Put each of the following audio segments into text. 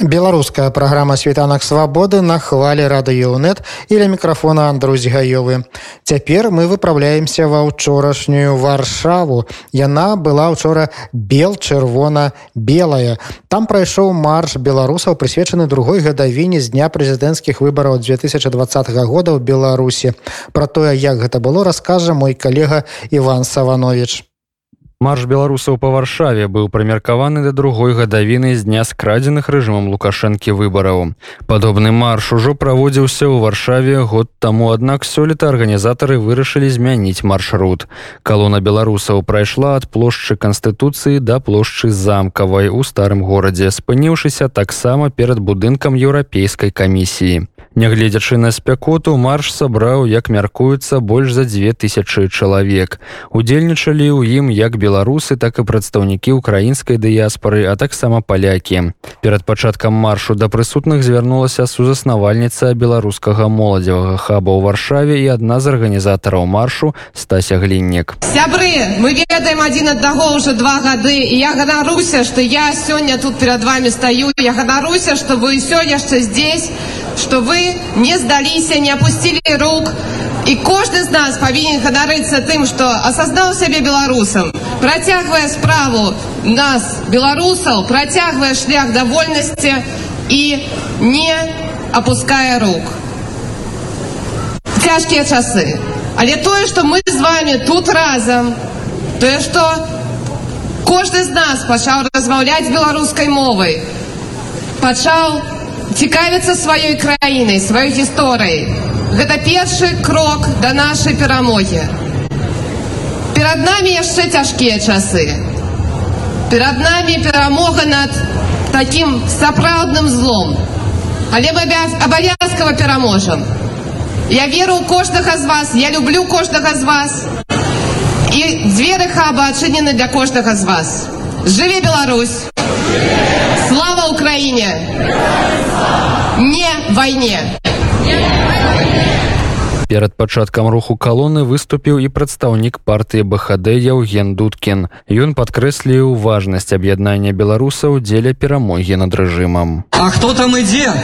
Беларуская праграма світанак свабоды на хвалі радыёнет і ля мікрафона Андрусь гаёвы. Цяпер мы выпраўляемся ва ўчорашнюю варшаву. Яна была ўчора бел чырвона белая. Там прайшоў марш беларусаў прысвечаны другой гадавіне з дня прэзідэнцкіх выбараў 2020 года ў Беларусі. Пра тое, як гэта было, раскажа мой калега Іван Саванович. Марш беларусаў па варшаве быў прымеркаваны да другой гадавіны з дня скрадзеных рэжымам лукашэнкі выбараў. Падобны марш ужо праводзіўся ў варшаве год таму аднак сёлета арганізатары вырашылі змяніць маршрут. Калона беларусаў прайшла ад плошчы канстытуцыі да плошчы замкавай у старым горадзе, спыніўшыся таксама перад будынкам еўрапейскай камісіі. Нягледзячы на спякоту марш сабраў, як мяркуецца больш за 2000 чалавек. Удзельнічалі ў ім як беларусы, так і прадстаўнікі украінскай дыяспары, а таксама палякі. Перад пачаткам маршу да прысутных звярнулася сузаснавальніца беларускага моладзевага хаба ў варшаве і адна з арганізатараў маршу стася гліннік. Сябры, мы ведаем адзін аднаго ўжо два гады і я ганаруся, што я сёння тут перад вами стаю. Я ганаруся, што вы ўсё яшчэ здесь, что вы не сдались, не опустили рук. И каждый из нас повинен ганарыться тем, что осознал себе белорусом, протягивая справу нас, белорусов, протягивая шлях до вольности и не опуская рук. Тяжкие часы. Але тое, что мы с вами тут разом, тое, что каждый из нас пачаў размаўляць беларускай мовай, пачаў цікавіцца сваёй краінай, сваёй гісторыяй. Гэта першы крок да нашай перамогі. Перад намі яшчэ цяжкія часы. Перад намі перамога над такім сапраўдным злом. Але мы абавязкова пераможам. Я веру ў кожнага з вас, я люблю кожнага з вас. І дзверы хаба адчынены для кожнага з вас. Жыве Беларусь! Слава Украине! Не войне! Перад пачаткам руху калоны выступіў і прадстаўнік партыі БХД Яўген Дудкін. Ён падкрэсліў важнасць аб'яднання беларусаў дзеля перамогі над рэжымам. А хто там ідзе?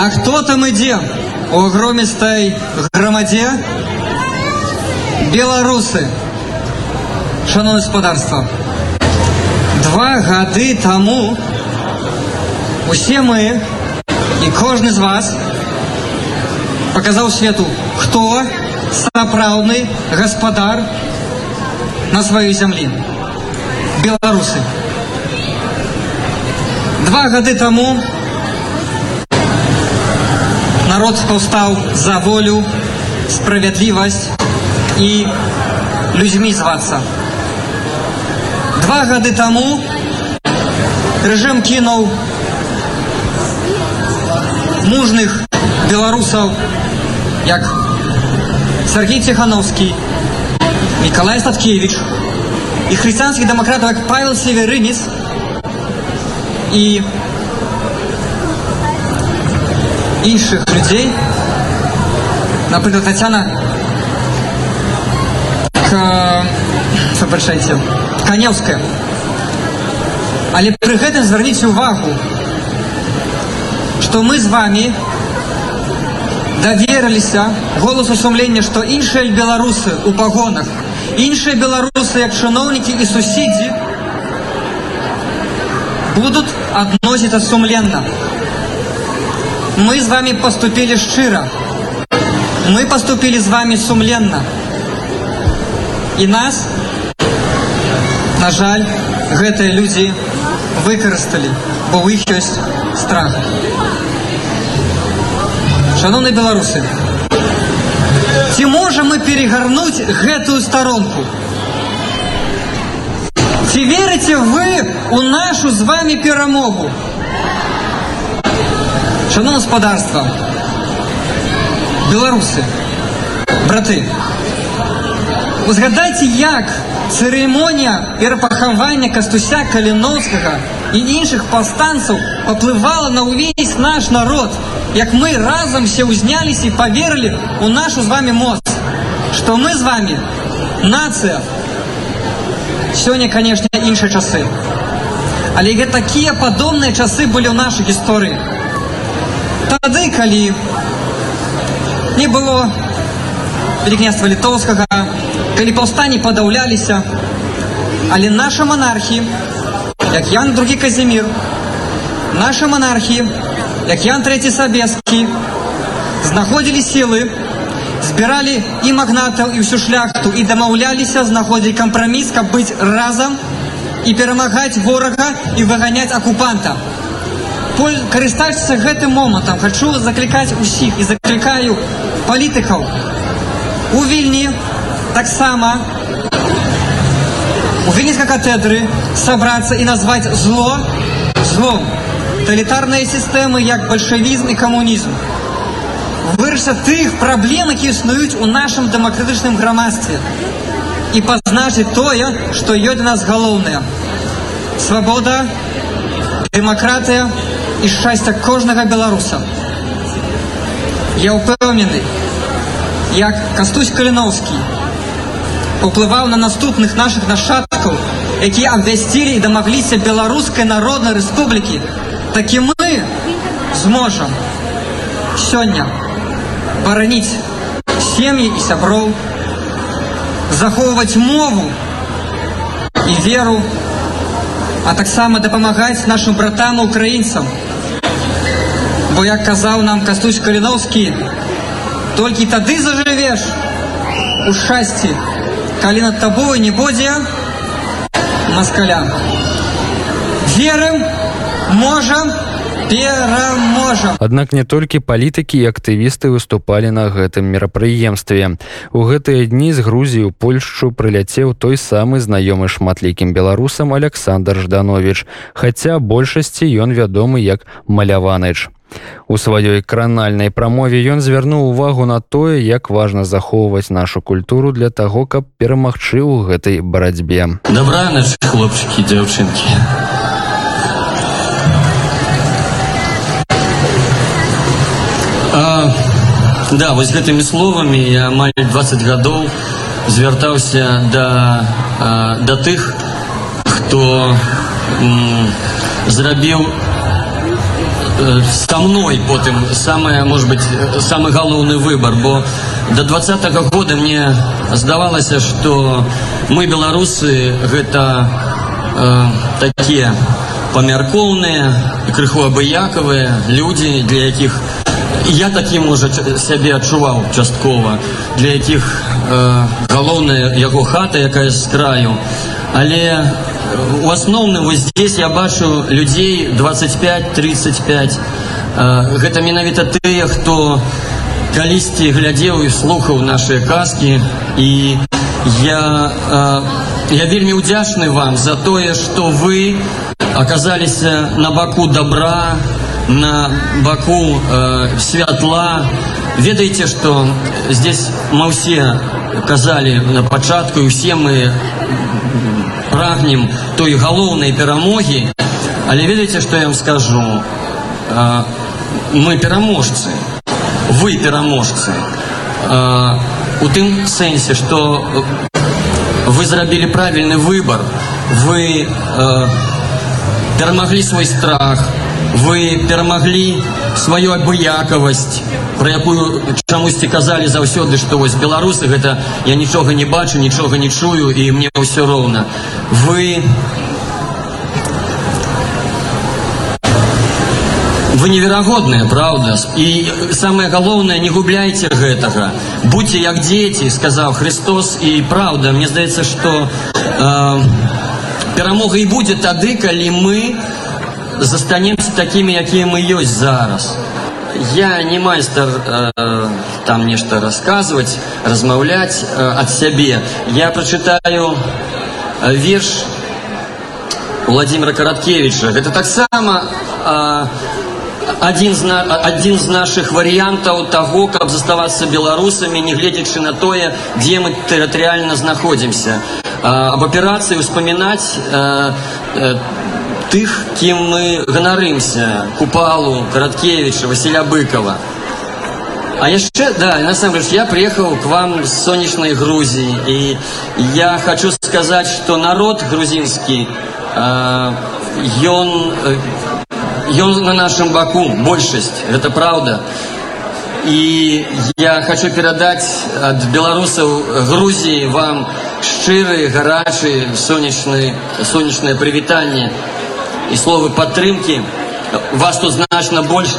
А хто там ідзе? У громістай грамадзе? Беларусы. Шановне господарство, два гады таму усе мы і кожны з вас паказаў свету, хто сапраўдны гаспадар на сваёй зямлі. Беларусы. Два гады таму народ паўстаў за волю, справядлівасць і людзьмі звацца. Два гады таму рэжым кінуў мужных беларусаў, як Сергей Ціхановскі, Миколай Статкевич і хрысціянскіх дэмакратаў як Павел Северынец і іншых людзей, напрыклад Татьяна запрашайце канеўская але пры гэтым звярніце увагу што мы з вами даверыліся голасу сумлення што іншыя беларусы у пагонах іншыя беларусы як чыноўнікі і суседзі будуць адносіцца сумленна. Мы з вами поступілі шчыра. Мы поступілі з вами сумленна. І нас на жаль гэтыя людзі выкарысталі бо іх ёсць страх шановны беларусы ці можам мы перегарнуць гэтую старонку? Ці верыце вы у нашу з вами перамогу? Шановна гаспадарства беларусы браты Узгадайце, як цырымонія перапахавання кастуся каліноўскага і іншых паўстанцаў паплывала на ўвесь наш народ, як мы разам все ўзняліся і паверылі ў нашу з вами моц. что мы с вами нация. Сегодня, конечно, іншыя часы. Але гэта такія падобныя часы былі ў нашай гісторыі. Тады, калі не было великкняства літоўскага, калі паўстанні падаўляліся, але наша монархі, як Ян другі Казімір, наша монархі, як Ян третий Сабескі, знаходзілі сілы, збіралі і магнатаў і ўсю шляхту і дамаўляліся знаходзіць кампраміс, каб быць разам і перамагаць ворага і выганяць акупанта. Карыстаючыся гэтым момантам хачу заклікаць усіх і заклікаю палітыкаў у вільні таксама у вільніцкай катедры сабрацца і назваць зло злом. Тоталітарныя сістэмы як бальшавізм і камунізм вырашыць тых праблем, які існуюць у нашым дэмакратычным грамадстве і пазначыць тое, што ёсць для нас галоўнае свабода дэмакратыя і шчасця кожнага беларуса я ўпэўнены як кастусь каліноўскі уплываў на наступных наших нашаткаў якія абвясцілі і дамагліся беларускай народнай рэспублікі такі мы зможам сёння бараніць сем'і і сяброў захоўваць мову і веру а таксама дапамагаць нашим братам украінцам бо як казаў нам кастусь каліноўскі толькі тады зажывеш у шчасці калі над табой не будзе маскаля верым можам пераможам Аднак не толькі палітыкі і актывісты выступалі на гэтым мерапрыемстве у гэтыя дні з грузію польшчу прыляцеў той самы знаёмы шматлікім беларусам александр жданович хаця большасці ён вядомы як маляваныч У сваёй кранальнай прамове ён звярнуў увагу на тое, як важна захоўваць нашу культуру для таго, каб перамагчы ў гэтай барацьбе. Дабранач хлопчыкі дзяўчынкі. А, да, вось гэтымі словамі я амаль 20 гадоў звяртаўся да, а, да тых, хто м, зрабіў со мной потым самое может быть самый галоўны выбор. Бо до двадцатого года мне здавалася что мы беларусы гэта э, такие памяркоўныя крыху абыякавыя люди для якіх я таким можа сябе адчуваў часткова. Для якіх э, галоўная яго хата якая з краю. Але у асноўным вось здесь я бачу людзей 25-35 гэта менавіта тыя хто калісьці глядзеў і слухаў нашыя казкі. І я я вельмі ўдзячны вам за тое што вы аказаліся на баку добра на баку э, святла. Ведаеце што здесь мы ўсе казалі на пачатку і усе мы прагнем той галоўнай перамогі. Але ведаеце што я вам скажу? А, мы пераможцы. Вы пераможцы. А, у тым сэнсе што вы зрабілі правільны выбор вы а, перамаглі свой страх вы перамаглі сваю абыякавасць про якую чамусьці казалі заўсёды што вось беларусы гэта я нічога не бачу нічога не чую і мне ўсё роўна. Вы вы неверагодныя праўда. І самае галоўнае не губляйце гэтага. Будьце як дзеці сказаў Христос і праўда мне здаецца што э, перамога і будзе тады калі мы застанемся такімі якія мы ёсць зараз. Я не майстар э, там нешта расказваць размаўляць э, ад сябе я прачытаю э, верш владимира караткевича гэта таксама э, адзін адзін з наших варыянтаў таго каб заставацца беларусамі нягледзячы на тое дзе мы тэрытарыяльна знаходзімся об аперацыі успамінаць э, э, тых, кім мы ганарымся купалу караткевича Васіля быкова. А еще, да, на самом деле, я приехал к вам с солнечной Грузии, и я хочу сказать, что народ грузинский, э, он, э, на нашем боку, большесть, это правда. И я хочу передать от белорусов Грузии вам шчырые, горячие, солнечные, солнечное привитание и слово подтримки. Вас тут значно больше.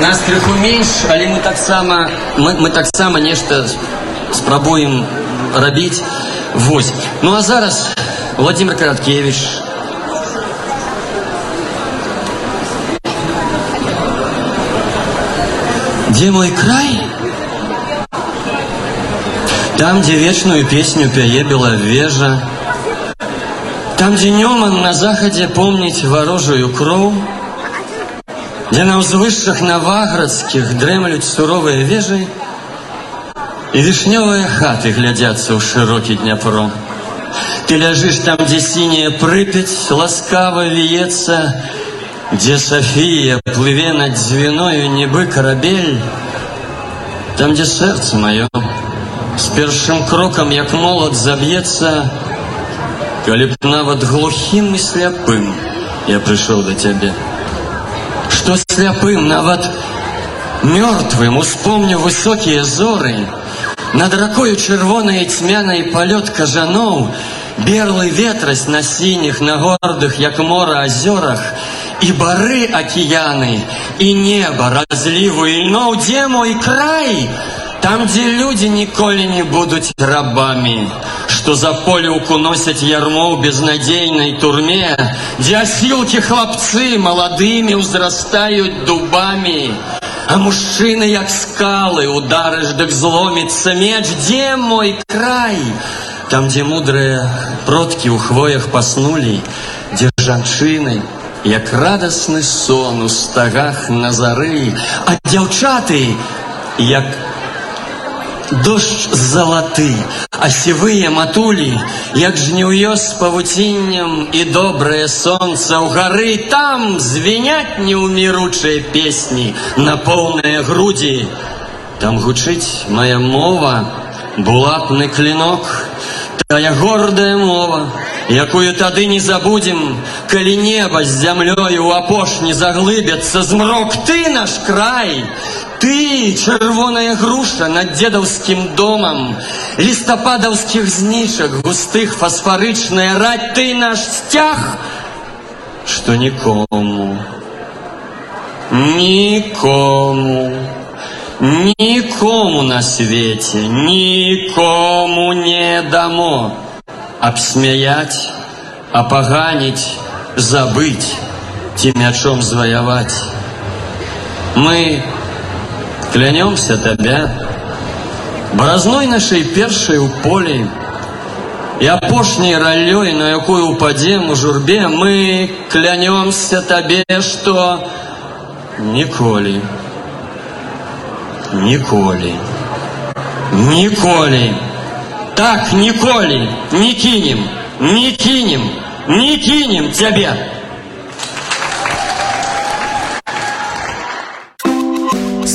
Нас крыху менш, але мы таксама мы, мы таксама нешта спрабуем рабіць. Вось. Ну а зараз Владимир Караткевич. Где мой край? Там, где вечную песню пяе беловежа, Там, где Нёман на заходе помнить ворожую кроў, Дзе на ўзвышшах наваградскіх дрэмлюць суровыя вежы і вішнёвыя хаты глядзяцца ў шырокі дняпро. Ты ляжыш там, дзе сіняя прыпяць ласкава віецца, дзе Сафія плыве над дзвіною нібы карабель, там, дзе сэрца маё, з першым крокам, як молат заб'ецца, калі б нават глухім і сляпым я прыйшоў да цябе. Что сляпым, нават мертвым успомню высокие зоры, над ракою чырвонай цьмянай палёт кажаноў, берлы ветрась на сініх, на гордых, як мора азёрах, і бары акіяны, і неба разліву ільноў, дзе мой край, там, дзе людзі ніколі не будуць рабамі что за полюку носят ярмо в безнадейной турме, где осилки хлопцы молодыми узрастают дубами, а мужчины, як скалы, ударыш, дык зломится меч, где мой край? Там, где мудрые продки у хвоях поснули, где жанчыны, як радостный сон у стагах на зары, а дзяўчаты, як дождь залаты, а сівыя матулі, як жніўё з павуціннем і добрае сонца ў гары там звеняць неўміручыя песні на поўныя грудзі. Там гучыць моя мова, булатны клинок, тая гордая мова, якую тады не забудем, калі неба з зямлёю апошні заглыбяцца змрок ты наш край, ты, чырвоная груша над дзедаўскім домам, лістападаўскіх знішак, густых фасфарычная рать, ты наш сцяг, што нікому, нікому, нікому на свеце, нікому не дамо абсмяяць, апаганіць, забыць, ці мячом зваяваць. Мы Клянемся табе, бразной нашей першай у полі, і апошняй ралёй, на якую упадем у журбе, мы клянемся табе, что Николи, Николи, Николи, так Николи не кинем, не кинем, не кинем тебя.